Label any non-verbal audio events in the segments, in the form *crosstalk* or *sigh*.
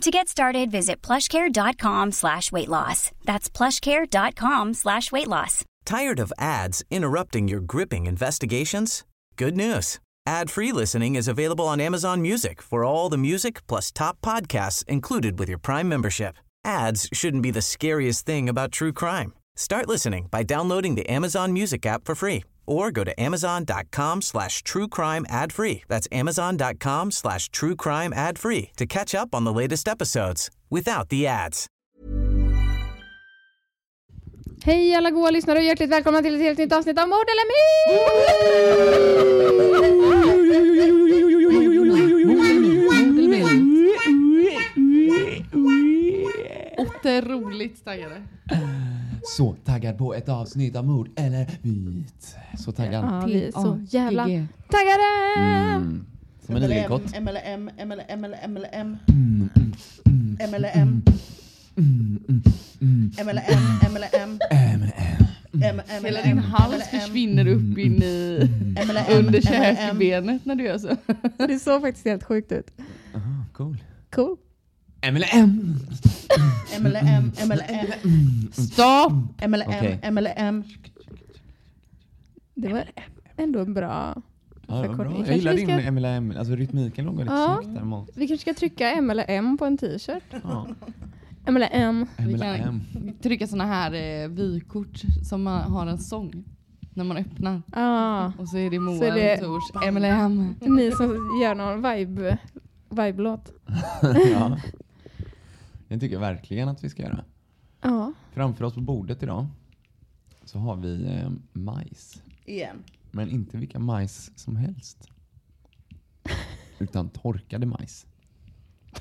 To get started, visit plushcare.com slash weight loss. That's plushcare.com slash weight loss. Tired of ads interrupting your gripping investigations? Good news. Ad-free listening is available on Amazon Music for all the music plus top podcasts included with your Prime membership. Ads shouldn't be the scariest thing about true crime. Start listening by downloading the Amazon Music app for free or go to amazon.com slash true crime ad free. That's amazon.com slash true crime ad free to catch up on the latest episodes without the ads. Hej alla goa lyssnare och hjärtligt välkomna till ett helt nytt avsnitt av Mord eller Otroligt taggade. Så taggad på ett avsnitt av mord eller myt. Så taggad. Ja, vi är så jävla GG. taggade! Mm. Som en igelkott. MLM, MLM, MLM, MLM, Mm, MLM, MLM, MLM, Hela din hals försvinner upp in i under käkbenet när du gör så. Det såg faktiskt helt sjukt ut. Aha, cool. Cool. MLM! MLM, MLM, Stopp! MLM, Okej. MLM. Det var ändå en bra... Ja, det var Förkortning. bra. Kanske Jag gillar vi din ska- MLM. Alltså rytmiken låg väldigt Ja. snyggt däremot. Vi kanske ska trycka M eller M på en t-shirt. Ja. MLM. Vi MLM. kan trycka såna här eh, vykort som man har en sång när man öppnar. Ja. Och så är det Så Moa är det- Tors MLM. Ni som gör någon vibe, vibe-låt. ja. Jag tycker verkligen att vi ska göra. Ja. Framför oss på bordet idag så har vi eh, majs. Igen. Men inte vilka majs som helst. *laughs* Utan torkade majs.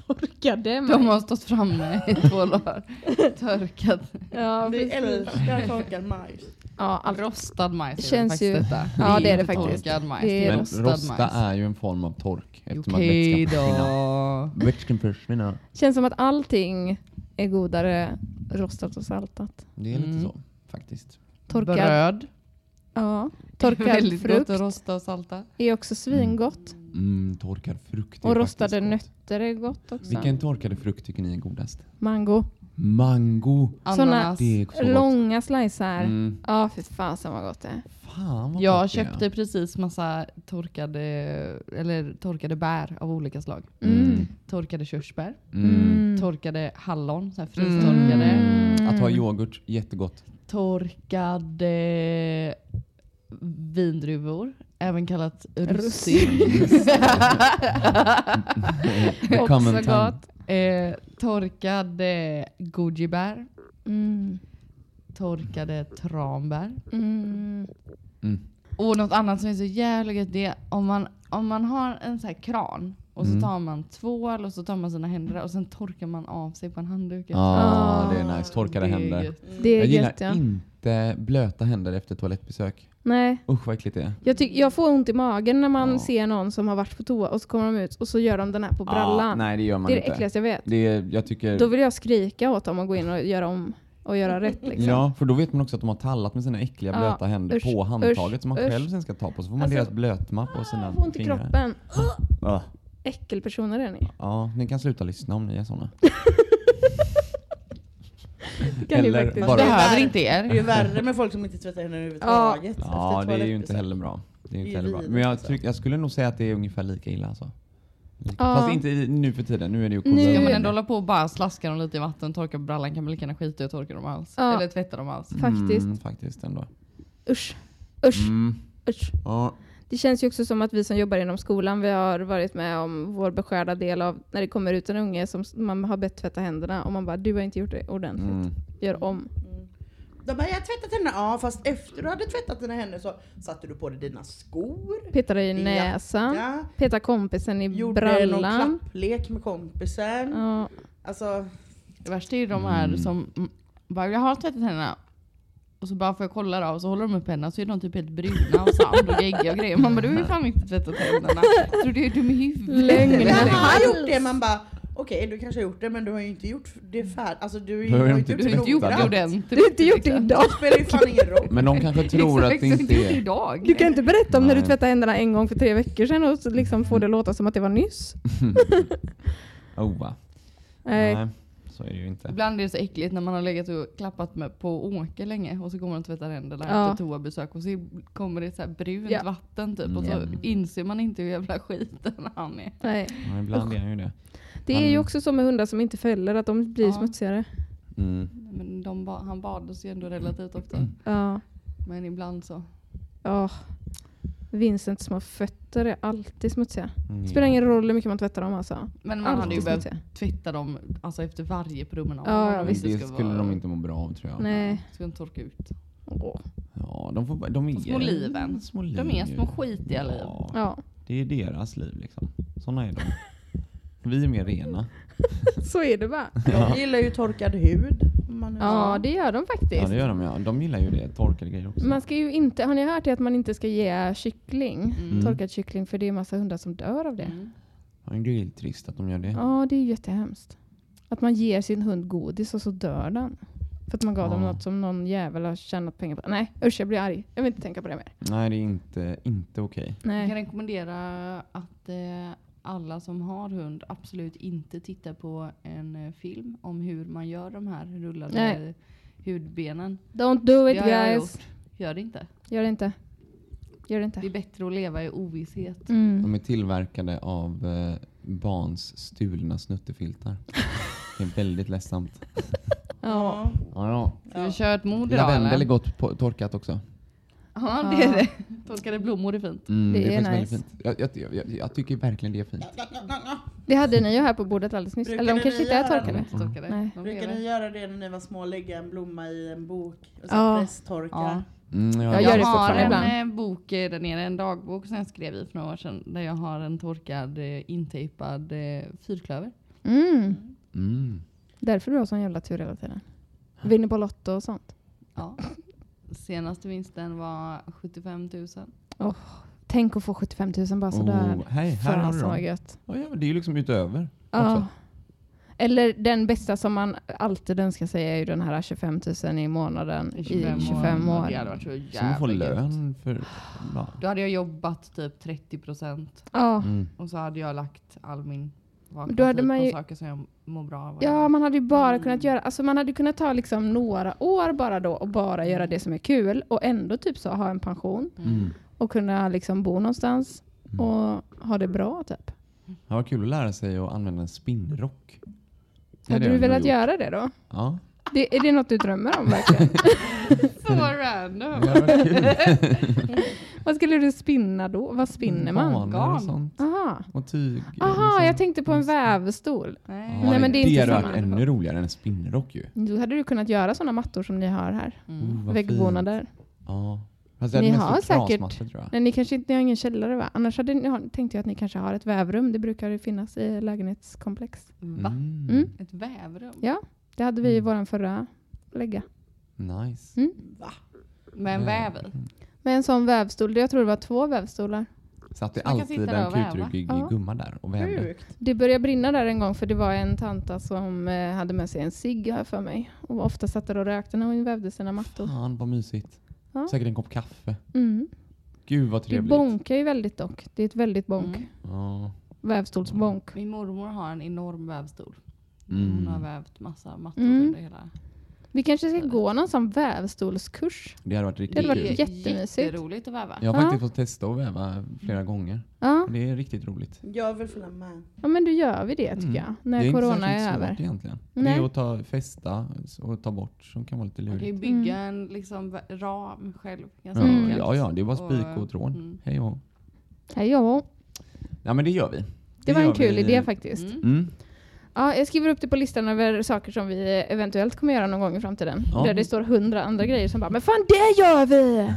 Torkade De har stått framme i två dagar. *laughs* Törkat. Ja, Vi precis. älskar torkad majs. Ja, allt. Rostad majs är Känns det ju- faktiskt detta. Ja, det är det inte faktiskt. Torkad majs, Det det är Men rostad rosta majs. är ju en form av tork. Eftersom Okej att vätskan då. försvinner. Vätskan försvinner. Känns som att allting är godare rostat och saltat. Det är lite Mm. så faktiskt. Torkad, Bröd. ja. torkad väldigt frukt gott att rosta och salta. är också svingott. Mm, torkad frukt är Och rostade nötter är gott också. Vilken torkade frukt tycker ni är godast? Mango. Mango. Ananas. Det är så gott. Långa slicer. Mm. Ja, fy fasen vad gott det är. Fan vad Jag gott det är. köpte precis massa torkade, eller torkade bär av olika slag. Mm. Torkade körsbär, Mm. torkade hallon, så här frystorkade. Mm. Att ha yoghurt, jättegott. Torkade vindruvor, även kallat Russin. *laughs* *laughs* Också gott. Eh, torkade gojibär, Mm. torkade tranbär. Mm. Mm. Och något annat som är så jävla gött det är om man, om man har en sån här kran och så Mm. tar man tvål och så tar man sina händer och sen torkar man av sig på en handduk. Ja, Ah. det är nice. Torkade Det är händer. gött. Det är Jag gillar gött ja. inte blöta händer efter toalettbesök. Nej, Usch vad äckligt det är. jag, tyck, jag får ont i magen när man Ja. ser någon som har varit på toa och så kommer de ut och så gör de den här på brallan. Ja, nej det gör man det är det äckligaste jag vet. Det är, jag tycker... Då vill jag skrika åt dem och gå in och göra om och göra rätt liksom. Ja, för då vet man också att de har tallat med sina äckliga Ja, blöta händer usch, på handtaget som man usch, själv sen ska ta på. Så får man Alltså, deras blötma på sina Jag får ont i fingrar. kroppen. Ah. Äckelpersoner är ni. Ja, ni kan sluta lyssna om ni är såna. *laughs* *laughs* Kan Eller faktiskt. bara- Det behöver inte Det är ju er. värre med folk som inte tvättar händerna överhuvudtaget. Ja, det är ju inte heller bra. Det är ju inte heller bra. Men jag, tyck, jag skulle nog säga att det är ungefär lika illa alltså. Lika. Fast inte i- nu för tiden. Nu är det ju Nu- Ska man ändå hålla på och bara slaska dem lite i vatten, torka brallan kan man lika gärna skita i och torka dem alls. Ja. Eller tvätta dem alls. Faktiskt. Mm, faktiskt ändå. Usch. Usch. Mm. Usch. Ja. Det känns ju också som att vi som jobbar inom skolan, vi har varit med om vår beskärda del av när det kommer ut en unge som man har bett tvätta händerna och man bara du har inte gjort det ordentligt. Mm. Gör om. De bara, jag har tvättat händerna. Ja, fast efter du hade tvättat dina händer så satte du på dig dina skor. Peta dig i näsan. Ja. Peta kompisen i Gjorde någon brallan. klapplek med kompisen. Ja. Alltså, Det värsta är ju de här Mm. som mm, bara, jag har tvättat händerna. Och så bara får jag kolla då, och så håller de upp händerna så är de typ helt bruna av sand och geggiga och grejer. Man bara, du har ju fan inte tvättat tänderna. Tror du är dum i huvudet? Lögn. Nej. han har gjort det, man bara okej du kanske har gjort det men du har ju inte gjort det färdigt. Alltså du, Du har har ju inte inte Du har inte gjort det ordentligt. Du har inte gjort det liksom. idag. Det spelar ju fan ingen roll. Men de kanske tror att det inte inte gjort det är... idag. Du kan inte berätta om när du Nej. tvättade händerna en gång för tre veckor sedan och liksom få det låta som att det var nyss. *laughs* *laughs* Oh, va. Nej. Så är det ju inte. Ibland är det så äckligt när man har legat och klappat med på Åke länge och så går man och tvättar händerna Ja. efter toabesök och så kommer det så här brunt Ja. vatten typ och så Mm. inser man inte hur jävla skiten han är. Nej. Ja, ibland är han ju det. Det är ju Han- också så med hundar som inte fäller, att de blir Ja. smutsigare. Mm. Men de ba- han badas ju ändå relativt ofta. Ja. Men ibland så. Ja. Vincents små fötter är alltid smutsiga. Mm. Spelar ingen roll hur mycket man tvättar dem alltså. Men man hade ju Alltid behövt smutsiga. tvätta dem alltså efter varje promenad. Ja, ja, de visst. Det skulle vara- de inte må bra av tror jag. Nej. Ska inte torka ut. Åh. Ja, de, får, de är små liven. Små De liv är ju. små skitiga liv. Ja, Ja, det är deras liv liksom. Såna är de. Vi är mer rena. *laughs* så är det bara. De gillar ju torkad hud. Ja, det gör de faktiskt. Ja det gör de ja. De gillar ju det. Torkade grejer också. Man ska ju inte, har ni hört det att man inte ska ge kyckling, Mm. torkad kyckling, för det är massa hundar som dör av det. Mm. Ja, det är ju trist att de gör det. Ja, det är ju jättehemskt. Att man ger sin hund godis och så dör den. För att man gav dem Ja. något som någon jävel har tjänat pengar på. Nej, usch jag blir arg. Jag vill inte tänka på det mer. Nej det är inte, inte okej. Jag kan rekommendera att eh, alla som har hund absolut inte tittar på en eh, film om hur man gör de här rullade Nej. hudbenen. Don't do it guys. gjort. Gör det inte. Gör det inte. Gör det Det är inte. bättre att leva i ovisshet. Mm. De är tillverkade av eh, barns stulna snuttefiltar. Det är väldigt ledsamt. *laughs* Ja. Ja, ja. Ska vi köra ett mord idag Lavendel är eller? gott på, torkat också. Ja det är det. Torkade blommor är fint. Mm, Det det, är är nice. väldigt fint. Jag, jag, jag, jag tycker verkligen det är fint. Det hade ni ju här på bordet alldeles nyss. Brukar Eller de ni kanske inte är torkade. inte torkade. Nej. De Brukar lever. ni göra det när ni var små? Lägga en blomma i en bok och så Ja. presstorka? Ja. Mm, Jag jag, Jag har en ibland. eh, bok eh, där nere, en dagbok som jag skrev i för några år sedan. Där jag har en torkad, eh, intejpad fyrklöver. Mm. mm. Därför du har sån jävla tur hela tiden. Vinner på Lotto och sånt. Ja. Senaste vinsten var 75 000. Tänk att få 75 000 bara sådär. Oh, hej, här har du dem. gött. Ja, det är ju liksom utöver Ja. också. Eller den bästa som man alltid önskar sig är ju den här 25 000 i månaden i 25 år. Det hade varit så får jävla gött. lön för... Ja. Då hade jag jobbat typ 30 procent Ja. Mm. och så hade jag lagt all min vakna Då hade tid man på ju- saker som jag mår bra av. ja, man hade ju bara kunnat göra, alltså man hade kunnat ta liksom några år bara då och bara göra det som är kul och ändå typ så ha en pension Mm. och kunna liksom bo någonstans Mm. och ha det bra typ. Det var kul att lära sig att använda en spinnrock. Hade du velat gjort. göra det då? Ja. Det, är det något du drömmer om verkligen? *laughs* Så random. *laughs* Det. Vad skulle du spinna då? Vad spinner man? Banor Garn. och sånt. Aha, Och tyg. Aha liksom. jag tänkte på en vävstol. Nej. Nej, men det är inte hade samma. ännu roligare än en spinnrock ju. Då hade du kunnat göra sådana mattor som ni har här. Mm. Oh, vad Väggbonader. Ja. Det hade Ni har säkert-. Nej, ni kanske inte ni har ingen källare va? Annars hade ni, har- tänkte jag att ni kanske har ett vävrum. Det brukar ju finnas i lägenhetskomplex. Va? Mm. Mm. Ett vävrum? Ja, det hade vi i Mm. våran förra lägga. Nice. Mm. Med en väv i? Med en sån vävstol. Jag tror det var två vävstolar. Satt det man alltid en kutryggig Ja. gumma där och vävde? Sjukt. Det började brinna där en gång för det var en tanta som eh, hade med sig en cigg här för mig. Och ofta satt där och rökte när hon vävde sina mattor. Fan vad mysigt. Ja. Säkert en kopp kaffe. Mm. Gud vad Det trevligt. bonkar ju väldigt dock. Det är ett väldigt bonk. Mm. Ja. Vävstolsbonk. Min mormor har en enorm vävstol. Mm. Hon har vävt massa mattor Mm. under hela... Vi kanske ska gå någon sån vävstolskurs. Det hade varit Det riktigt hade varit kul. jättemysigt. jätteroligt att väva. Jag har Ja. faktiskt fått testa att väva flera gånger. Ja, Det är riktigt roligt. Jag vill följa med. ja men då gör vi det tycker Mm. jag. När det är corona inte är över. svårt egentligen. Det Nej. är att ta, fästa och ta bort som kan vara lite Man kan ju lurigt. bygga Mm. en liksom, ram själv. Ganska Ja, Mm. ja, ja, det är bara spik Och, och tråd. mm. Hej och. Hej ja, Ja men det gör vi. det var en kul vi. idé faktiskt. Mm. Ja, jag skriver upp det på listan över saker som vi eventuellt kommer göra någon gång i framtiden. Ja. Där det står hundra andra grejer som bara Men fan det gör vi!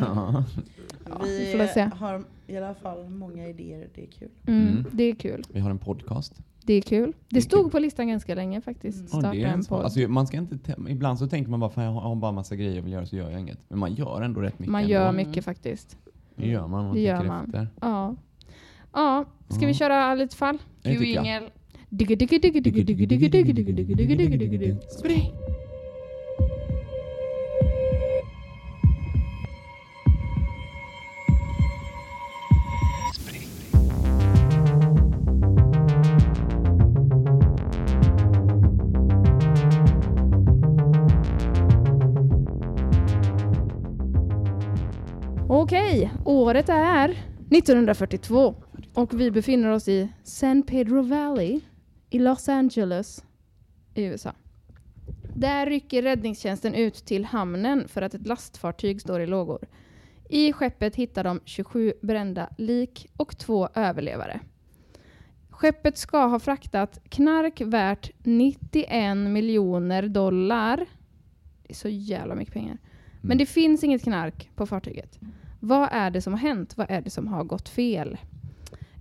Ja. Ja, vi har i alla fall många idéer, det är kul. Mm, Mm. Det är kul. Vi har en podcast. Det är kul. Det är Det stod kul. på listan ganska länge faktiskt. Mm. Ja, Starta det är en podd. alltså, man ska inte ibland så tänker man bara fan jag har bara massa grejer jag vill göra så gör jag inget. Men man gör ändå rätt mycket. man ändå. gör Mm. mycket faktiskt. Det gör man. Man Det gör man. efter. Ja. Ja, ska vi Ja. köra lite fall? Det Spring! Okej, året är 1942 och vi befinner oss i San Pedro Valley i Los Angeles i USA. Där rycker räddningstjänsten ut till hamnen för att ett lastfartyg står i lågor. I skeppet hittar de 27 brända lik och två överlevare. Skeppet ska ha fraktat knark värt 91 miljoner dollar. Det är så jävla mycket pengar. Men det finns inget knark på fartyget. Vad är det som har hänt? Vad är det som har gått fel?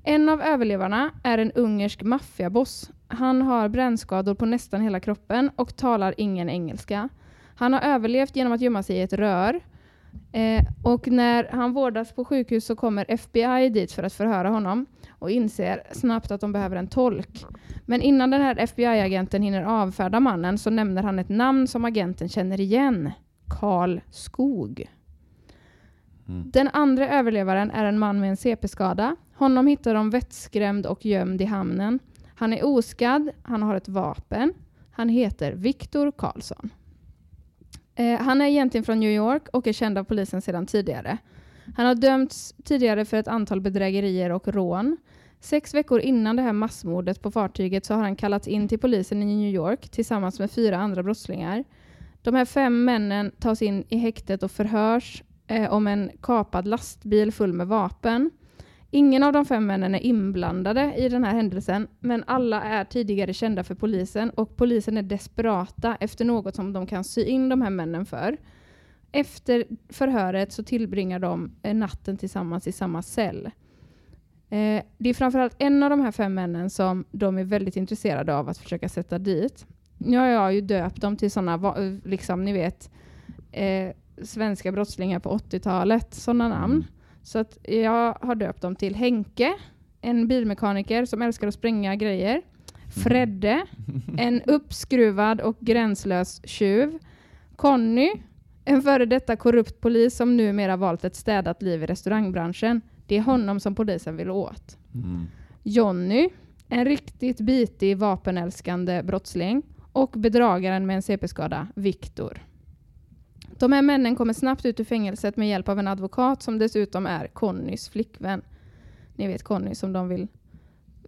En av överlevarna är en ungersk maffiaboss. Han har brännskador på nästan hela kroppen och talar ingen engelska. Han har överlevt genom att gömma sig i ett rör. Eh, och när han vårdas på sjukhus så kommer FBI dit för att förhöra honom och inser snabbt att de behöver en tolk. Men innan den här FBI-agenten hinner avfärda mannen så nämner han ett namn som agenten känner igen. Karl Skog. Mm. Den andra överlevaren är en man med en CP-skada. Honom hittar de vettskrämd och gömd i hamnen. Han är oskadd, han har ett vapen. Han heter Viktor Karlsson. Eh, han är egentligen från New York och är känd av polisen sedan tidigare. Han har dömts tidigare för ett antal bedrägerier och rån. Sex veckor innan det här massmordet på fartyget så har han kallats in till polisen i New York tillsammans med fyra andra brottslingar. De här fem männen tas in i häktet och förhörs eh, om en kapad lastbil full med vapen. Ingen av de fem männen är inblandade i den här händelsen, men alla är tidigare kända för polisen och polisen är desperata efter något som de kan sy in de här männen för. Efter förhöret så tillbringar de eh, natten tillsammans i samma cell. Eh, det är framförallt en av de här fem männen som de är väldigt intresserade av att försöka sätta dit. Nu har jag ju döpt dem till sådana, eh, liksom ni vet, eh, svenska brottslingar på 80-talet, sådana namn. Så att jag har döpt dem till Henke, en bilmekaniker som älskar att spränga grejer. Fredde, en uppskruvad och gränslös tjuv. Conny, en före detta korrupt polis som numera valt ett städat liv i restaurangbranschen. Det är honom som polisen vill åt. Mm. Jonny, en riktigt bitig vapenälskande brottsling. Och bedragaren med en CP-skada, Viktor. De här männen kommer snabbt ut ur fängelset med hjälp av en advokat som dessutom är Connys flickvän. Ni vet Conny som de vill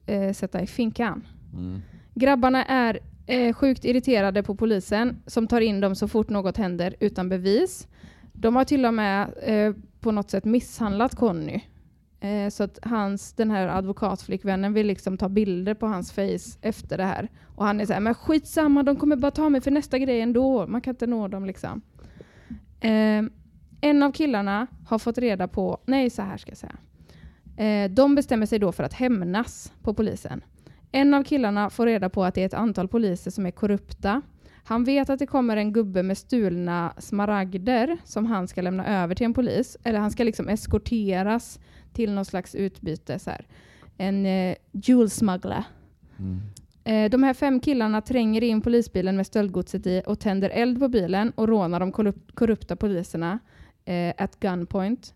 eh, sätta i finkan. Mm. Grabbarna är eh, sjukt irriterade på polisen som tar in dem så fort något händer utan bevis. De har till och med eh, på något sätt misshandlat Conny. Eh, så att hans, den här advokatflickvännen vill liksom ta bilder på hans face efter det här. Och han är så här, men skitsamma, de kommer bara ta mig för nästa grej ändå. Man kan inte nå dem liksom. Eh, en av killarna har fått reda på, nej så här ska jag säga. Eh, de bestämmer sig då för att hämnas på polisen. En av killarna får reda på att det är ett antal poliser som är korrupta. Han vet att det kommer en gubbe med stulna smaragder som han ska lämna över till en polis. Eller han ska liksom eskorteras till någon slags utbyte. Så här. En eh, jewel smuggler. Mm. Eh, de här fem killarna tränger in polisbilen med stöldgodset i och tänder eld på bilen och rånar de korrupta poliserna eh, at gunpoint.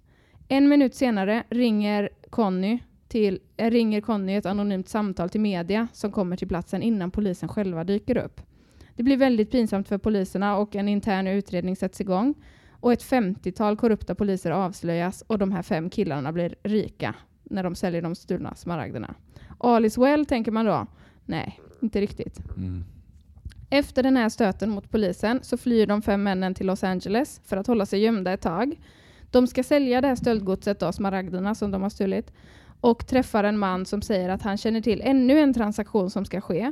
En minut senare ringer Conny, till, äh, ringer Conny ett anonymt samtal till media som kommer till platsen innan polisen själva dyker upp. Det blir väldigt pinsamt för poliserna och en intern utredning sätts igång. Och ett 50-tal korrupta poliser avslöjas och de här fem killarna blir rika när de säljer de stulna smaragderna. All is well, tänker man då. Nej, inte riktigt. Mm. Efter den här stöten mot polisen så flyr de fem männen till Los Angeles för att hålla sig gömda ett tag. De ska sälja det här stöldgodset, då, smaragderna som de har stulit, och träffar en man som säger att han känner till ännu en transaktion som ska ske.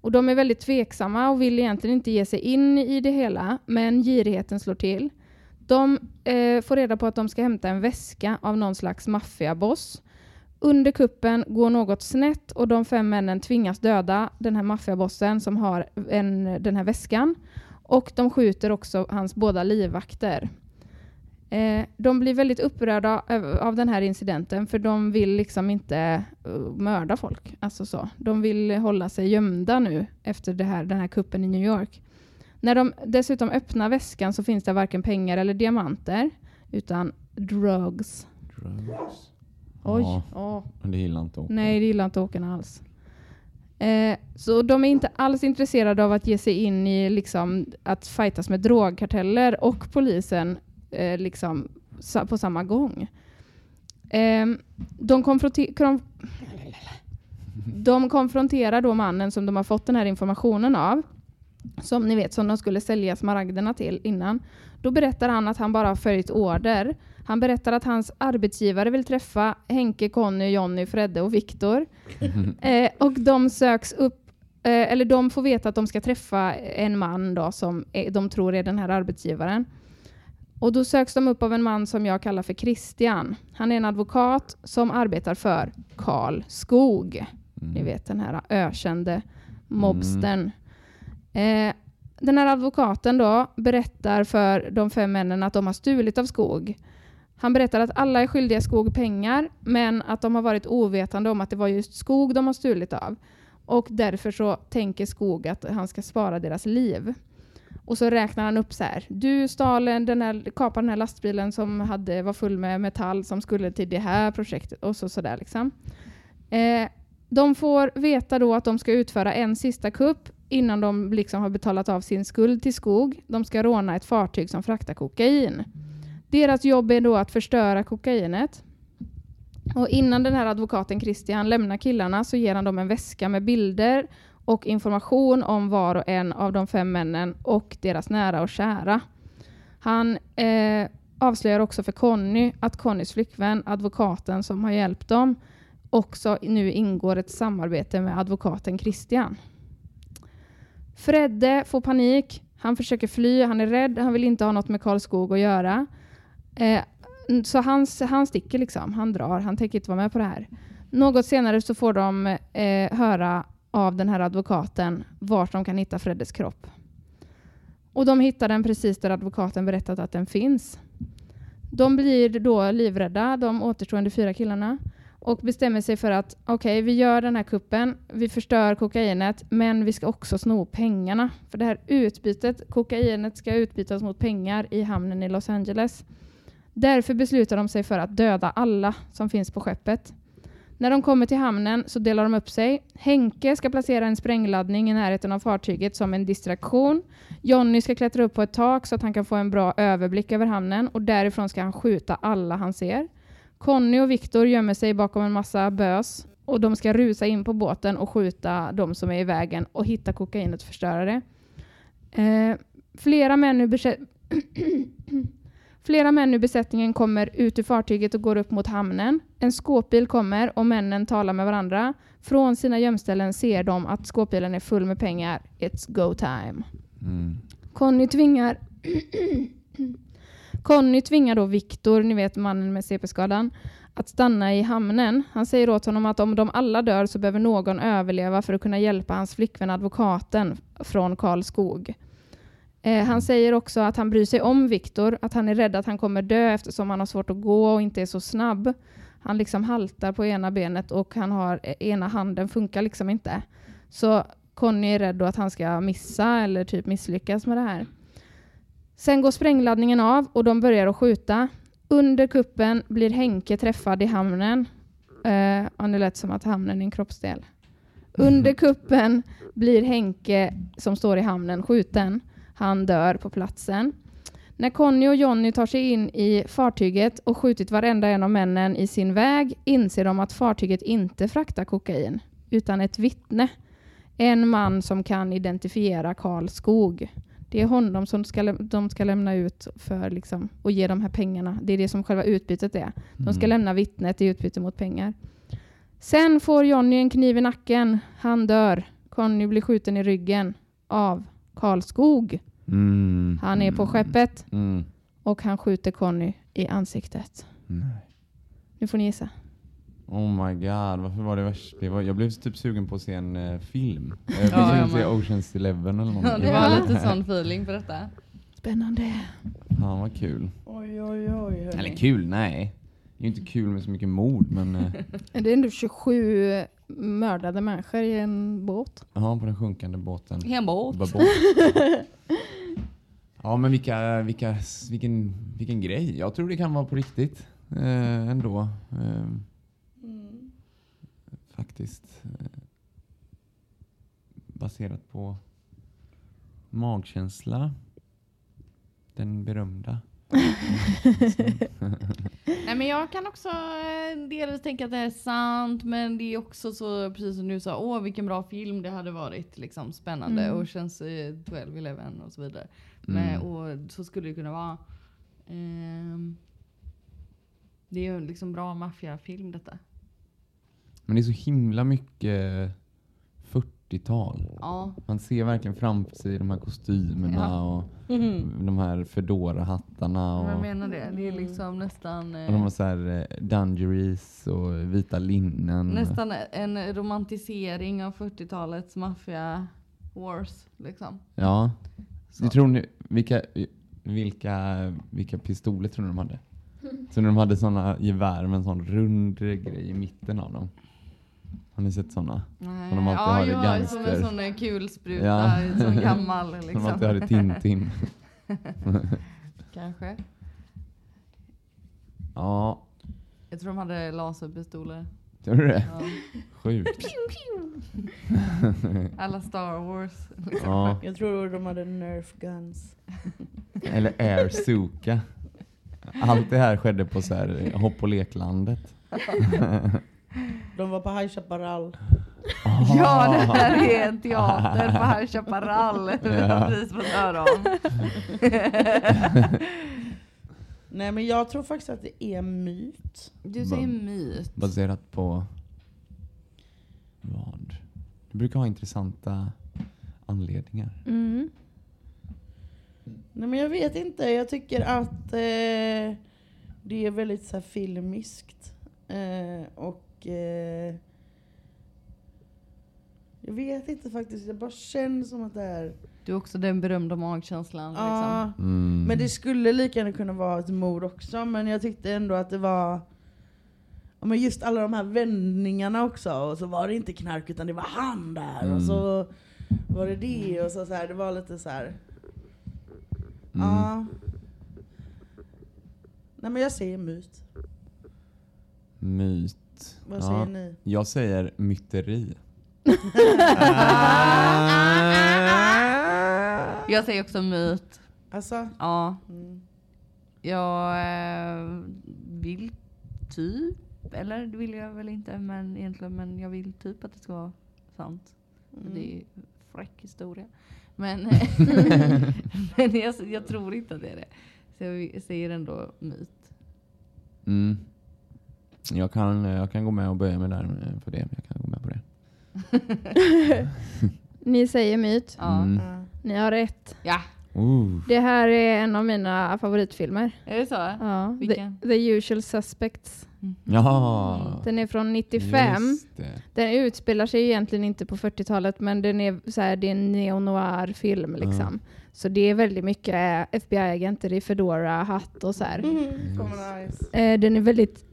Och de är väldigt tveksamma och vill egentligen inte ge sig in i det hela, men girigheten slår till. De eh, får reda på att de ska hämta en väska av någon slags maffiaboss under kuppen går något snett och de fem männen tvingas döda den här maffiabossen som har en, den här väskan. Och de skjuter också hans båda livvakter. Eh, de blir väldigt upprörda av den här incidenten för de vill liksom inte uh, mörda folk. Alltså så. De vill hålla sig gömda nu efter det här, den här kuppen i New York. När de dessutom öppnar väskan så finns det varken pengar eller diamanter utan drugs. Drugs. Oj. Ja. åh. Det gillar inte Åke. Nej, det gillar inte åkarna alls. Eh, så de är inte alls intresserade av att ge sig in i liksom, att fightas med drogkarteller och polisen eh, liksom, på samma gång. Eh, de, konfronte- krom- de konfronterar då mannen som de har fått den här informationen av, som ni vet, som de skulle sälja smaragderna till innan. Då berättar han att han bara har följt order. Han berättar att hans arbetsgivare vill träffa Henke, Conny, Jonny, Fredde och Viktor. *laughs* Eh, och de söks upp, eh, eller de får veta att de ska träffa en man då som de tror är den här arbetsgivaren. Och då söks de upp av en man som jag kallar för Christian. Han är en advokat som arbetar för Karl Skog. Ni vet den här ökände mobstern. Eh, den här advokaten då berättar för de fem männen att de har stulit av Skog. Han berättar att alla är skyldiga Skog pengar, men att de har varit ovetande om att det var just Skog de har stulit av. Och därför så tänker Skog att han ska spara deras liv. Och så räknar han upp så här. Du stal den här, kapade den här lastbilen som hade, var full med metall som skulle till det här projektet. Och så sådär liksom. Eh, de får veta då att de ska utföra en sista kupp innan de liksom har betalat av sin skuld till Skog. De ska råna ett fartyg som fraktar kokain. Deras jobb är då att förstöra kokainet. Och innan den här advokaten Christian lämnar killarna så ger han dem en väska med bilder och information om var och en av de fem männen och deras nära och kära. Han eh, avslöjar också för Conny att Connys flickvän, advokaten som har hjälpt dem, också nu ingår ett samarbete med advokaten Christian. Fredde får panik. Han försöker fly, han är rädd, han vill inte ha något med Karlskog att göra. Eh, så han, han sticker liksom, han drar, han tänker inte vara med på det här. Något senare så får de eh, höra av den här advokaten vart de kan hitta Freddes kropp. Och de hittar den precis där advokaten berättat att den finns. De blir då livrädda, de återstående fyra killarna, och bestämmer sig för att okej, vi gör den här kuppen, vi förstör kokainet, men vi ska också sno pengarna. För det här utbytet, kokainet ska utbytas mot pengar i hamnen i Los Angeles. Därför beslutar de sig för att döda alla som finns på skeppet. När de kommer till hamnen så delar de upp sig. Henke ska placera en sprängladdning i närheten av fartyget som en distraktion. Jonny ska klättra upp på ett tak så att han kan få en bra överblick över hamnen och därifrån ska han skjuta alla han ser. Conny och Viktor gömmer sig bakom en massa bös och de ska rusa in på båten och skjuta de som är i vägen och hitta kokainet och förstöra det. Eh, flera män ur *clears throat* *coughs* Flera män ur besättningen kommer ut ur fartyget och går upp mot hamnen. En skåpbil kommer och männen talar med varandra. Från sina gömställen ser de att skåpbilen är full med pengar. It's go time. Mm. Conny tvingar Conny tvingar då Viktor, ni vet mannen med CP-skadan, att stanna i hamnen. Han säger åt honom att om de alla dör så behöver någon överleva för att kunna hjälpa hans flickvän advokaten från Karl Skog. Eh, han säger också att han bryr sig om Viktor, att han är rädd att han kommer dö eftersom han har svårt att gå och inte är så snabb. Han liksom haltar på ena benet och han har, eh, ena handen funkar liksom inte. Så Conny är rädd då att han ska missa eller typ misslyckas med det här. Sen går sprängladdningen av och de börjar att skjuta. Under kuppen blir Henke träffad i hamnen. Uh, det lät som att hamnen är en kroppsdel. Under kuppen blir Henke, som står i hamnen, skjuten. Han dör på platsen. När Conny och Jonny tar sig in i fartyget och skjutit varenda en av männen i sin väg inser de att fartyget inte fraktar kokain, utan ett vittne. En man som kan identifiera Karl Skog. Det är honom som ska, de ska lämna ut för liksom, och ge de här pengarna. Det är det som själva utbytet är. De ska Mm. lämna vittnet i utbyte mot pengar. Sen får Jonny en kniv i nacken. Han dör. Conny blir skjuten i ryggen av Karl Skog. Mm. Han är på skeppet Mm. och han skjuter Conny i ansiktet. Nej. Nu får ni gissa. Oh my god, varför var det värst? Det var, jag blev typ sugen på att se en eh, film. Jag blev Ja, sugen på att se. Oceans Eleven eller Ja, någonting. det var lite sån feeling på detta. Spännande. Fan vad kul. Oj, oj, oj. hörni. Eller kul, nej. Det är ju inte kul med så mycket mord men eh, *laughs* Det är ändå 27 mördade människor i en båt. ja, på den sjunkande båten. Hembåt. Bara båt. *laughs* Ja men vilka, vilka, vilken, vilken grej. Jag tror det kan vara på riktigt eh, ändå. Eh, Mm. faktiskt. Eh, baserat på magkänsla. Den berömda. *laughs* Nej men jag kan också eh, delvis tänka att det är sant men det är också så precis som du sa, åh vilken bra film det hade varit. Liksom, spännande Mm. och känns eh, 12, 11 och så vidare. Mm. Men, och så skulle det kunna vara. Ehm, det är ju en liksom bra maffiafilm detta. Men det är så himla mycket 40-tal. Ja, Man ser verkligen framför sig de här kostymerna Ja. och Mhm. de här Fedora-hattarna. jag Och, menar det. Det är liksom nästan eh, och de har så här eh, dungarees och vita linnen. nästan en romantisering av 40-talets maffia wars. Liksom. Ja. Så. Tror ni, vilka, vilka, vilka pistoler tror ni de hade? *laughs* Så när de hade såna gevär med en sån rund grej i mitten av dem. Har ni sett såna? Nej. Som de alltid ja, har i gangster. som en sån kulspruta, Ja. sån *laughs* gammal Som de liksom. alltid hade Tintin. *laughs* Kanske. Ja, Jag tror de hade laserpistoler. Tror du det? Ja. Sjukt. *laughs* Alla Star Wars. Liksom. Ja. Jag tror de hade nerf guns. *laughs* Eller Air Suka. Allt det här skedde på så här hopp och leklandet. *laughs* De var på High Chaparral. Ja, det här är en teater på High Chaparral. Det har Ja. precis fått höra om. Nej men jag tror faktiskt att det är myt. Du säger myt. Baserat på vad? Du brukar ha intressanta anledningar. Mm. Nej men jag vet inte, jag tycker att eh, det är väldigt så här, filmiskt. Eh, och eh, jag vet inte faktiskt, det bara känns som att det är... Du är också den berömda magkänslan. Liksom. Mm. men det skulle lika gärna kunna vara ett mord också, men jag tyckte ändå att det var men just alla de här vändningarna också, och så var det inte knark utan det var han där, Mm. och så var det det, och så, så här, det var lite så här. Mm. Ja. Nej men jag säger myt. Myt. Vad Ja. säger ni? Jag säger myteri. Jag säger också myt. Alltså? Ja, Mm. jag eh, vill typ, eller det vill jag väl inte, men egentligen, men jag vill typ att det ska vara sant. Mm. Det är ju fräck historia. Men, *laughs* men jag, jag tror inte att det är det. Så jag säger ändå myt. Mm. Jag, kan, jag kan gå med och böja mig där eh, för det. Jag kan gå med. Ni säger myt. Ja. Mm. Ja. Ni har rätt. ja, Uh. Det här är en av mina favoritfilmer. är det så? Ja, the, Vilken? the Usual Suspects. Jaha. Den är från 95. Just det. Den utspelar sig egentligen inte på 40-talet men den är, så här, det är en neo-noir-film. Liksom. Så det är väldigt mycket FBI-agenter i Fedora, hatt och så här. Mm. Kommer nice. Eh, den är väldigt,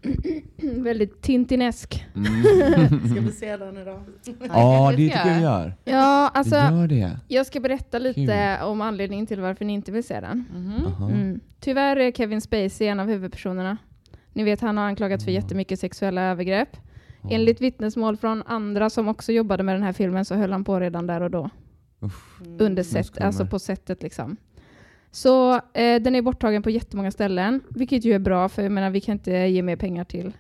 *clears throat* väldigt tintinesk. Mm. Ska vi se den idag? Ja, det tycker jag vi jag. gör. Ja, alltså vi gör det. jag ska berätta lite Kul. om anledningen till varför ni inte vill se den. Aha. Mm. Tyvärr är Kevin Spacey en av huvudpersonerna. Ni vet han har anklagats för Mm. jättemycket sexuella övergrepp. Enligt vittnesmål från andra som också jobbade med den här filmen så höll han på redan där och då. Uff. Mm. Under set, kommer. alltså på sättet liksom. Så eh, den är borttagen på jättemånga ställen, vilket ju är bra för jag menar vi kan inte ge mer pengar till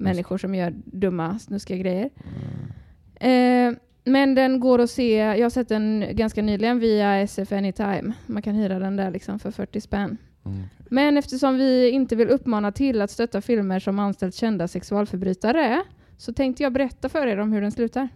människor som gör dumma snuskiga grejer. Eh, men den går att se, jag har sett den ganska nyligen via SF Anytime. Man kan hyra den där liksom för 40 spänn. Mm. Men eftersom vi inte vill uppmana till att stötta filmer som anställt kända sexualförbrytare så tänkte jag berätta för er om hur den slutar.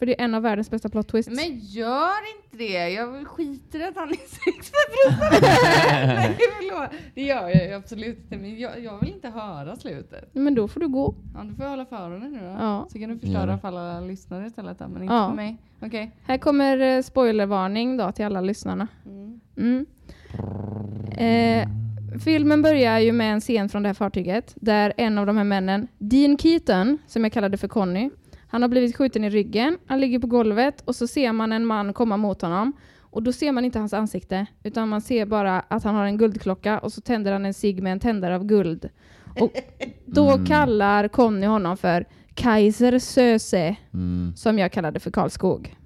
För det är en av världens bästa plot twists. Men gör inte det! Jag skiter i att han är sex med brorsan. *laughs* Nej förlåt. Det gör jag ju absolut inte. Men jag, jag vill inte höra slutet. Men då får du gå. Ja, du får jag hålla för öronen nu då. Ja. Så kan du förstöra för alla lyssnare istället men inte Ja. för mig. Okej. Här kommer eh, spoilervarning då till alla lyssnarna. Mm. Eh, filmen börjar ju med en scen från det här fartyget där en av de här männen, Dean Keaton, som jag kallade för Conny, han har blivit skjuten i ryggen, han ligger på golvet och så ser man en man komma mot honom och då ser man inte hans ansikte utan man ser bara att han har en guldklocka och så tänder han en cigg med en tändare av guld. Och då Mm. kallar Conny honom för Kaiser Söze Mm. som jag kallade för Karlskog.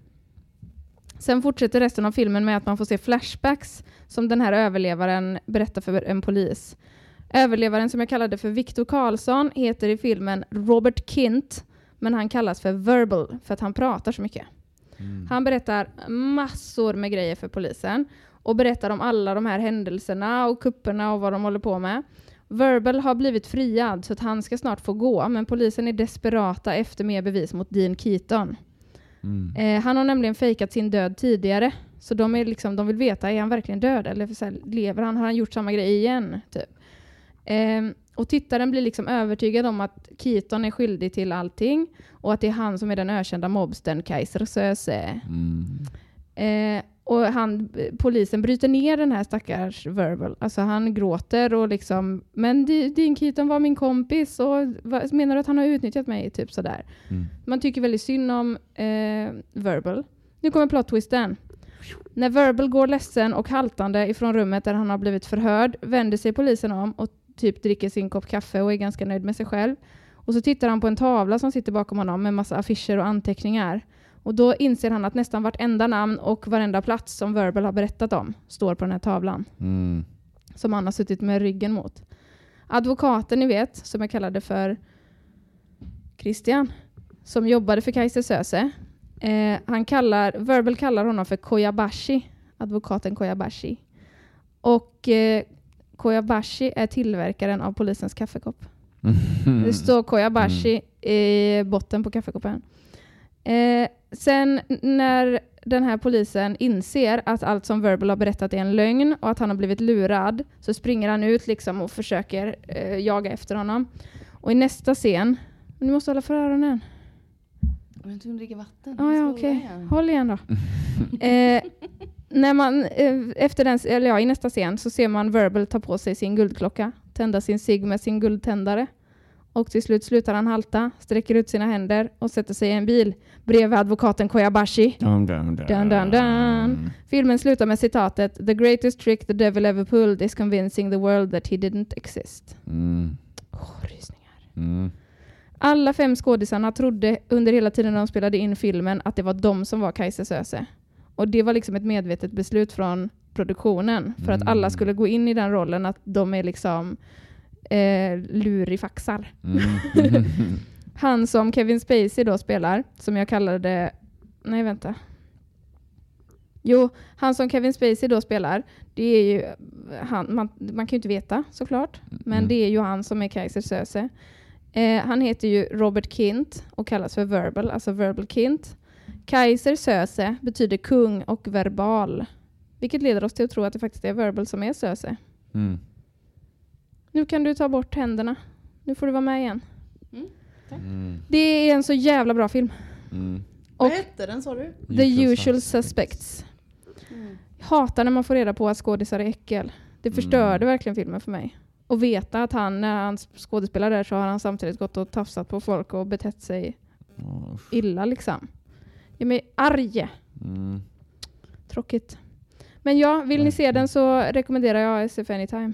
Sen fortsätter resten av filmen med att man får se flashbacks som den här överlevaren berättar för en polis. Överlevaren som jag kallade för Viktor Karlsson heter i filmen Robert Kint, men han kallas för Verbal för att han pratar så mycket. Mm. Han berättar massor med grejer för polisen och berättar om alla de här händelserna och kupperna och vad de håller på med. Verbal har blivit friad så att han ska snart få gå, men polisen är desperata efter mer bevis mot Dean Keaton. Mm. Eh, han har nämligen fejkat sin död tidigare, så de, är liksom, de vill veta, är han verkligen död? Eller lever han? Har han gjort samma grej igen? Typ. Ehm, och tittaren blir liksom övertygad om att Keaton är skyldig till allting och att det är han som är den ökända mobstern Kaiser Söze. Mm. Eh, och han, polisen bryter ner den här stackars Verbal. Alltså han gråter och liksom, men di- din Keaton var min kompis och vad, menar du att han har utnyttjat mig? Typ sådär. Mm. Man tycker väldigt synd om eh, Verbal. Nu kommer plot twisten. När Verbal går ledsen och haltande ifrån rummet där han har blivit förhörd vänder sig polisen om och typ dricker sin kopp kaffe och är ganska nöjd med sig själv. Och så tittar han på en tavla som sitter bakom honom med massa affischer och anteckningar. Och då inser han att nästan vartenda namn och varenda plats som Verbal har berättat om står på den här tavlan Mm. som han har suttit med ryggen mot. Advokaten ni vet, som jag kallade för Christian, som jobbade för Kaiser Söze. Eh, han kallar, Verbal kallar honom för Koyabashi, advokaten Koyabashi. Och eh, Koyabashi är tillverkaren av polisens kaffekopp. Det står Koyabashi i botten på kaffekoppen. Eh, sen när den här polisen inser att allt som Verbal har berättat är en lögn och att han har blivit lurad så springer han ut liksom och försöker eh, jaga efter honom. Och i nästa scen, nu måste hålla för öronen. Tvungen att dricka vatten. Ah, ja, okej. igen. Håll igen då. *laughs* eh, när man, eh, efter den, eller ja, I nästa scen så ser man Verbal ta på sig sin guldklocka, tända sin cigg med sin guldtändare. Och till slut slutar han halta, sträcker ut sina händer och sätter sig i en bil bredvid advokaten Koyabashi. Dun, dun, dun. Dun, dun, dun. Filmen slutar med citatet “The greatest trick the devil ever pulled is convincing the world that he didn't exist”. Mm. Åh, rysningar. Mm. Alla fem skådisarna trodde under hela tiden de spelade in filmen att det var de som var Kaiser Söze. Och det var liksom ett medvetet beslut från produktionen för att alla Mm. skulle gå in i den rollen att de är liksom eh, lurifaxar. Mm. *laughs* *laughs* Han som Kevin Spacey då spelar, som jag kallade... Nej, vänta. Jo, han som Kevin Spacey då spelar, det är ju han, man, man kan ju inte veta såklart, men Mm. det är ju han som är Kaiser Söze. Eh, han heter ju Robert Kint och kallas för Verbal, alltså Verbal Kint. Kaiser Söze betyder kung och verbal, vilket leder oss till att tro att det faktiskt är Verbal som är Söze. Mm. Nu kan du ta bort händerna. Nu får du vara med igen. Mm. Det är en så jävla bra film. Mm. Vad hette den sa du? The Usual Suspects. Jag hatar när man får reda på att skådisar är äckel. Det förstörde verkligen filmen för mig. Och veta att han, när han skådespelar där så har han samtidigt gått och tafsat på folk och betett sig illa liksom. Jag är arg. Mm. Tråkigt. Men ja, vill ni se den så rekommenderar jag SF Anytime.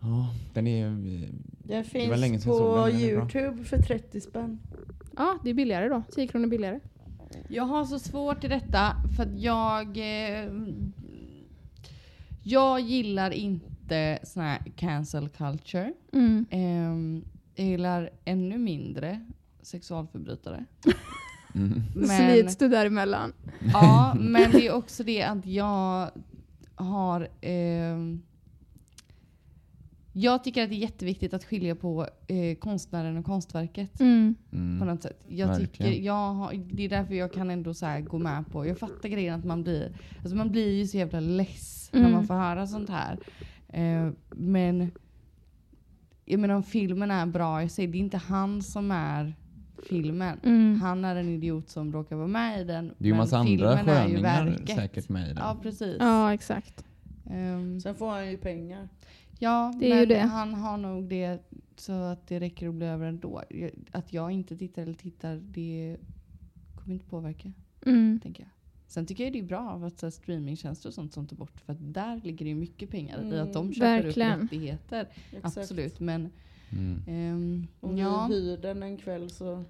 Ja, den är... Den Det var länge finns sedan jag såg på den, den är bra. Youtube för 30 spänn. Ja, det är billigare då. 10 kronor billigare. Jag har så svårt i detta för att jag... Eh, jag gillar inte sån här cancel culture. Mm. Ehm, jag gillar ännu mindre sexualförbrytare. Mm. Men, Slits du däremellan? ja, men det är också det att jag har... ehm, Jag tycker att det är jätteviktigt att skilja på eh, konstnären och konstverket. Mm. På Mm. något sätt. Jag Verkligen. tycker, jag har, det är därför jag kan ändå så här gå med på, jag fattar grejen att man blir, alltså man blir ju så jävla less när Mm. man får höra sånt här. Eh, men jag menar om filmen är bra i sig, det är inte han som är filmen. Mm. Han är en idiot som råkar vara med i den. Det är ju men massa andra filmen är ju sköningar säkert med i den. Ja precis. Ja, exakt. Ehm, Sen får han ju pengar. ja Det är ju det. han har nog det så att det räcker att bli över ändå. Att jag inte tittar eller tittar, det kommer inte påverka. Mm. tänker jag. Sen tycker jag det är bra att så streamingtjänster och sånt som tar bort. För att där ligger det ju mycket pengar i att de köper Verkligen. upp rättigheter. Exakt. Absolut. Men Mm. ehm, Om ja, vi hyr den en kväll så...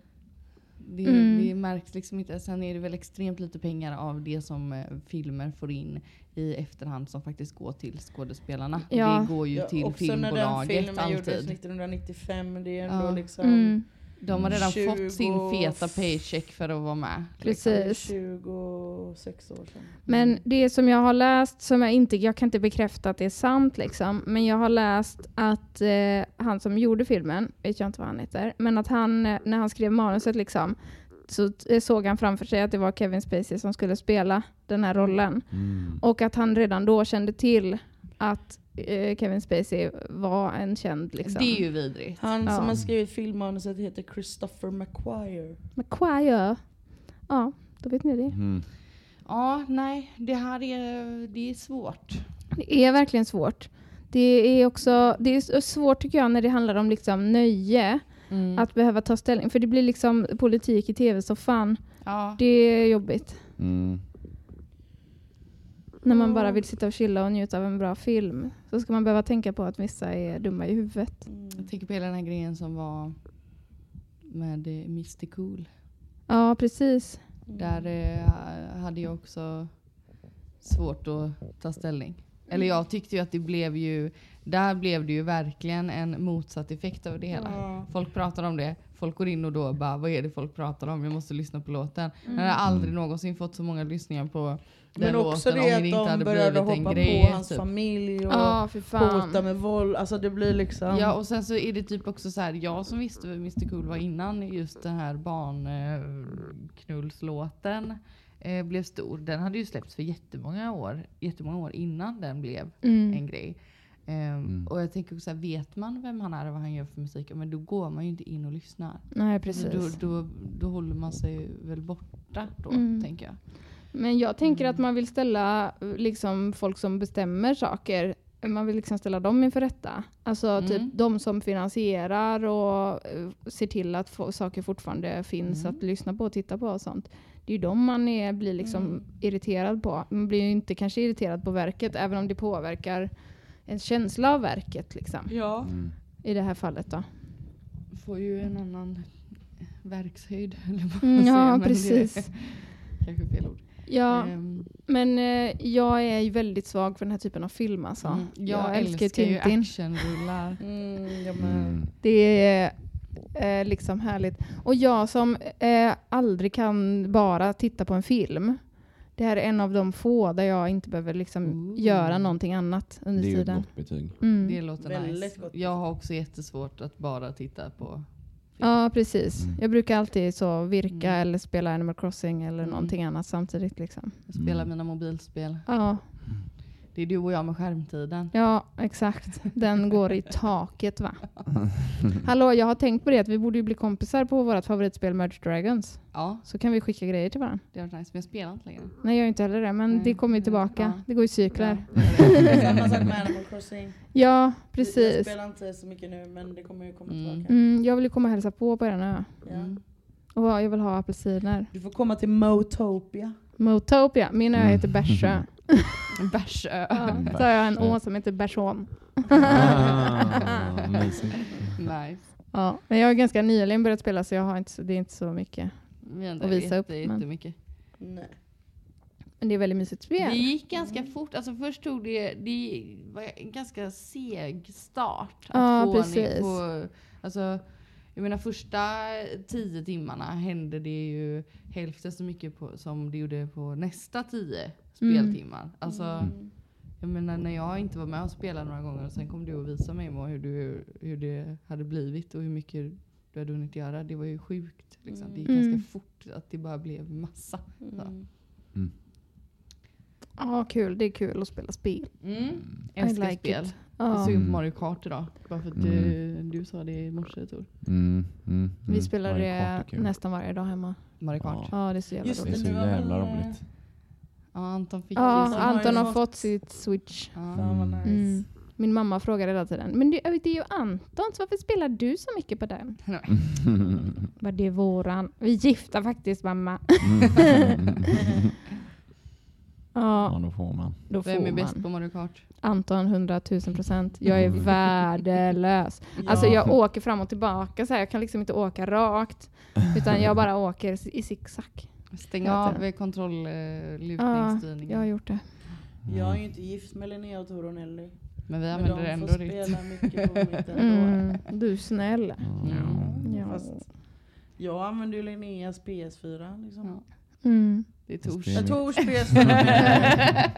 det, Mm. det märks liksom inte. Sen är det väl extremt lite pengar av det som eh, filmer får in i efterhand som faktiskt går till skådespelarna. Ja. Det går ju Ja, till också när den filmbolaget filmen gjordes alltid. 1995, det är ändå Ja. liksom... Mm. De har redan 20 fått sin feta paycheck för att vara med. Precis. Det är 26 år sedan. Men det som jag har läst, som jag inte, jag kan inte bekräfta att det är sant liksom, men jag har läst att eh, han som gjorde filmen, vet jag inte vad han heter, men att han, eh, när han skrev manuset liksom, så t- såg han framför sig att det var Kevin Spacey som skulle spela den här rollen. Mm. Och att han redan då kände till att eh, Kevin Spacey var en känd liksom. Det är ju vidrigt. Han Ja. som har skrivit filmmanuset heter Christopher McQuire. McQuire. Ja, då vet ni det. Mm. Ja, nej, det här är, det är svårt. Det är verkligen svårt. Det är också det är svårt tycker jag när det handlar om liksom nöje. Mm. Att behöva ta ställning. För det blir liksom politik i tv-soffan. ja. Det är jobbigt. Mm. När man bara vill sitta och chilla och njuta av en bra film. Så ska man behöva tänka på att vissa är dumma i huvudet. Jag tänker på hela den här grejen som var med eh, Mr Cool. Ja, precis. Där eh, hade jag också svårt att ta ställning. Eller jag tyckte ju att det blev ju, där blev det ju verkligen en motsatt effekt av det hela. Ja. Folk pratar om det, folk går in och då bara vad är det folk pratar om? Jag måste lyssna på låten. Jag hade aldrig någonsin fått så många lyssningar på den Men också låten det att de började hoppa grej. på hans typ. familj och fan. hota med våld. Alltså det blir liksom... Ja och sen så är det typ också så här, jag som visste vem Mr Cool var innan just den här barnknullslåten eh, blev stor. Den hade ju släppts för jättemånga år, jättemånga år innan den blev Mm. en grej. Ehm, Och jag tänker också här, vet man vem han är och vad han gör för musik, men då går man ju inte in och lyssnar. Nej, precis. Då, då, då håller man sig väl borta då, Mm. tänker jag. Men jag tänker Mm. att man vill ställa liksom, folk som bestämmer saker, man vill liksom ställa dem inför rätta. Alltså Mm. typ de som finansierar och eh, ser till att få, saker fortfarande finns Mm. att lyssna på och titta på och sånt. Det är ju de man är, blir liksom Mm. irriterad på. Man blir ju inte kanske irriterad på verket, även om det påverkar en känsla av verket liksom, Ja. Mm. i det här fallet. Då. Får ju en annan verkshöjd, *laughs* Mm, ja, men det precis. *laughs* Kanske fel ord. Ja, Ehm, men eh, jag är ju väldigt svag för den här typen av film alltså. mm, jag, jag älskar älskar ju actionrullar. Mm, Mm. Det är eh, liksom härligt. Och jag som eh, aldrig kan bara titta på en film. Det här är en av de få där jag inte behöver liksom Ooh. göra någonting annat under Det är ett tiden. gott betyg. Mm. Det låter Väldigt nice. gott. Jag har också jättesvårt att bara titta på Ja, precis. Mm. Jag brukar alltid så virka Mm. eller spela Animal Crossing eller Mm. någonting annat samtidigt. Liksom. Jag spelar Mm. mina mobilspel. Ja, Det är du och jag med skärmtiden. ja, exakt. Den går i taket va? *laughs* Hallå, jag har tänkt på det att vi borde ju bli kompisar på vårt favoritspel Merge Dragons. Ja, Så kan vi skicka grejer till varandra. det har varit nice. Men jag spelar inte längre. Nej, jag gör inte heller det, men Nej. det kommer ju tillbaka. Ja. Det går i cykler. Ja. *laughs* Samma sak med Animal Crossing. Ja, Jag precis. spelar inte så mycket nu men det kommer ju komma Mm. tillbaka. Mm, jag vill ju komma och hälsa på på er nu. Ja. Mm. Och jag vill ha apelsiner. Du får komma till Motopia. Motopia. Min ö Mm. heter Bärsö. *laughs* Bärsö. Ja, så har jag en å som heter Bärsån. Ah, nice. Ja, men jag har ganska nyligen börjat spela så jag har inte, så- det är inte så mycket. Vi har inte Och visa upp, men- jättemycket. Nej. Men det är väldigt mysigt spel. Det gick ganska fort. Alltså först tog det, det var en ganska seg start. Att Ja, få precis. på, alltså, jag menar första tio timmarna hände det ju hälften så mycket på, som det gjorde på nästa tio speltimmar. Alltså, Mm. Jag menar när jag inte var med och spelade några gånger och sen kom du och visade mig hur, du, hur det hade blivit och hur mycket du hade hunnit göra. Det var ju sjukt. Liksom. Det gick Mm. ganska fort att det bara blev massa. Mm. Ja, kul. Det är kul att spela spel. Mm. I Älskar like spel. it. Jag Ja. såg Mm. Mario Kart idag. Bara för att du, du sa det i morse Tor. Mm, mm, Vi mm. spelar det nästan varje dag hemma. Mario Kart. Ja, det är så jävla Just Det är roligt. så jävla roligt. Ja, Anton fick Ja, ju Anton har fått- fått sitt switch. Ja. Nice. Mm. Min mamma frågar hela tiden, men det, det är ju Antons, varför spelar du så mycket på den? Bara, *laughs* det är våran. Vi är gifta faktiskt mamma. *laughs* ja, Ja, då får man. då får Vem är bäst man. på Mario Kart? Anton 100 000 procent. Jag är värdelös. *laughs* Alltså jag åker fram och tillbaka så här. Jag kan liksom inte åka rakt. Utan jag bara åker i zigzag. Stäng av kontroll, eh, Ja, jag har gjort det. Jag är ju inte gift med Linnea och Tor och Nelly. Men vi Men använder de ändå får ditt. spela mycket på mitt *laughs* ändå. Mm, du är snäll. Ja. Ja. Fast jag använder ju Linneas PS4 liksom. Ja. Mm. Det är tors. Jag Tors *laughs* PS4.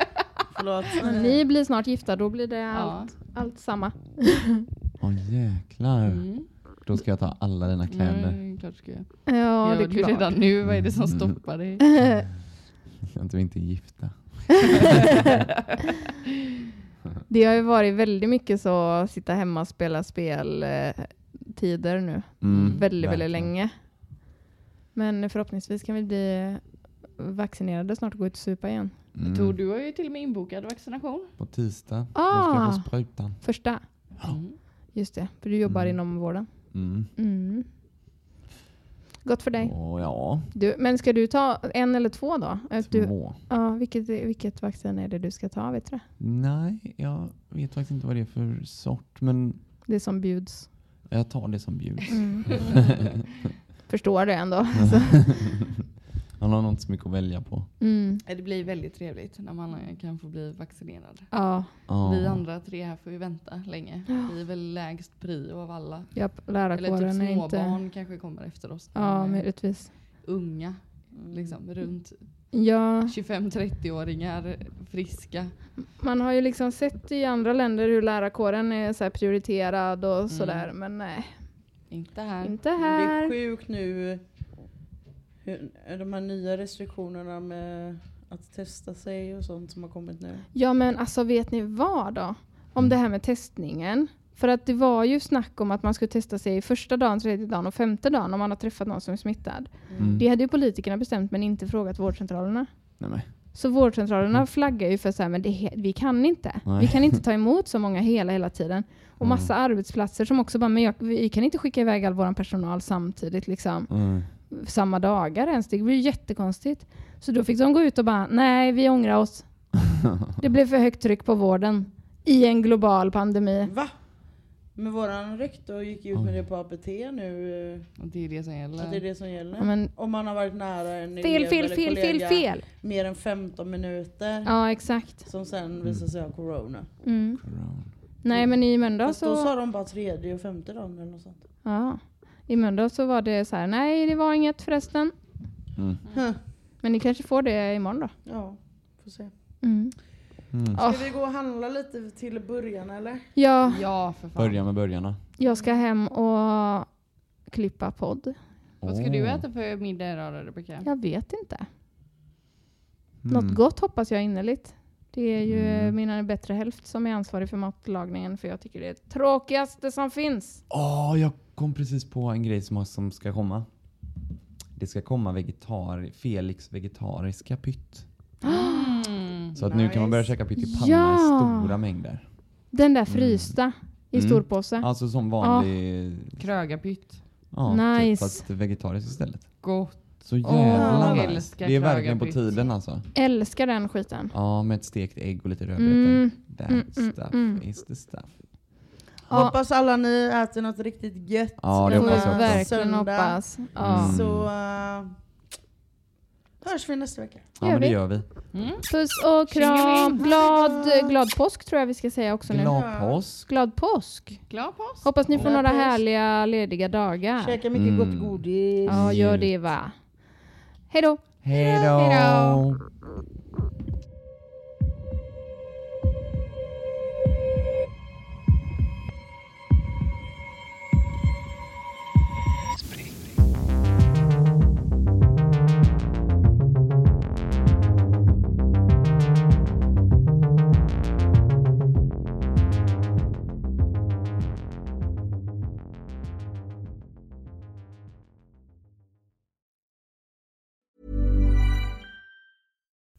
Förlåt. Men ni blir snart gifta, då blir det Ja. allt, allt samma. Åh jäklar. Mm. Då ska jag ta alla dina kläder. Mm, klart ska jag. Ja, Gör det är klart. redan nu? Vad är det som Mm. stoppar dig? *laughs* Att vi inte är gifta. *laughs* Det har ju varit väldigt mycket så sitta hemma och spela spel eh, tider nu. Mm, väldigt, väldigt länge. Men förhoppningsvis kan vi bli vaccinerade snart och gå ut och supa igen. Mm. Tor, du har ju till och med inbokad vaccination. På tisdag. Ah. Då ska jag få sprutan. Första. Mm. Just det, för du jobbar Mm. inom vården. Mm. Mm. Gott för dig. Åh, ja, Du, men ska du ta en eller två då? Du, ja, vilket, vilket vaccin är det du ska ta? Vet du? Nej, jag vet faktiskt inte vad det är för sort. Men Det som bjuds. jag tar det som bjuds. Mm. *laughs* Förstår det ändå. *laughs* *laughs* Han har nog inte så mycket att välja på. Mm. Det blir väldigt trevligt när man kan få bli vaccinerad. Ja. Vi andra tre här får ju vänta länge. Vi är väl lägst prio av alla. japp, Eller typ är inte... småbarn kanske kommer efter oss. Ja, eh, möjligtvis. Unga, liksom runt Ja, 25-30-åringar, friska. man har ju liksom sett i andra länder hur lärarkåren är så här prioriterad och Mm. sådär. Men nej, Inte här. inte Men Det är här. sjukt nu, hur, de här nya restriktionerna med att testa sig och sånt som har kommit nu. Ja men alltså vet ni vad då? Om det här med testningen. För att det var ju snack om att man skulle testa sig första dagen, tredje dagen och femte dagen om man har träffat någon som är smittad. Mm. Det hade ju politikerna bestämt men inte frågat vårdcentralerna. Nej, men. Så vårdcentralerna flaggar ju för så här, men det, vi kan inte. Nej. Vi kan inte ta *laughs* emot så många hela, hela tiden. Och massa arbetsplatser som också bara, men jag, vi kan inte skicka iväg all vår personal samtidigt liksom. Mm. Samma dagar ens. Det blir ju jättekonstigt. Så då fick de gå ut och bara, nej vi ångrar oss. *laughs* Det blev för högt tryck på vården. I en global pandemi. Va? Men våran rektor gick ju ut med det på APT nu. eh, Och det är det som Att det är gäller. det som gäller. Ja, men, Om man har varit nära en fel, elev fel, eller fel, fel, kollega fel. mer än 15 minuter. Ja, exakt. Som sen visar sig ha corona. Mm. Corona. Nej, men i Mölndal Fast då så... sa de bara tredje och femte dagen eller något sånt. Ja. I Mölndal så var det så här, nej det var inget förresten. Mm. Huh. Men ni kanske får det imorgon då? Ja, får se. Mm. Mm. Ska vi gå och handla lite till början eller? Ja, Ja, för fan. Börja med börjarna. jag ska hem och klippa podd. Vad ska du äta för middag idag då, Rebecka? Jag vet inte. Mm. Något gott hoppas jag innerligt. Det är ju Mm. min bättre hälft som är ansvarig för matlagningen för jag tycker det är det tråkigaste som finns. Åh, jag kom precis på en grej som, som ska komma. Det ska komma vegetar Felix vegetariska pytt. Mm. Så att nu kan man börja Nice. käka pytt i panna Ja. i stora mängder. Den där Mm. frysta i Mm. storpåse. Alltså som vanlig... Krögarpytt. Ja, Nice. typ, fast vegetariskt istället. Gott. Så jävla jag nice. älskar Det är verkligen på tiden alltså. Älskar den skiten. Ja, med ett stekt ägg och lite rödbetor. Mm. That Mm, mm, stuff mm. is the stuff. Ja. Hoppas alla ni äter något riktigt gött. Ja, det hoppas jag verkligen hoppas. Ja. Mm. Så uh, hörs vi nästa vecka. Ja, men det vi. gör vi. Mm. Puss och kram. Glad, glad påsk tror jag vi ska säga också nu. Glad påsk. Glad påsk. Glad påsk. Hoppas ni får Glad några påsk. härliga lediga dagar. Käka mycket Mm. gott godis. Ja, gör det va. Hej då. Hej då.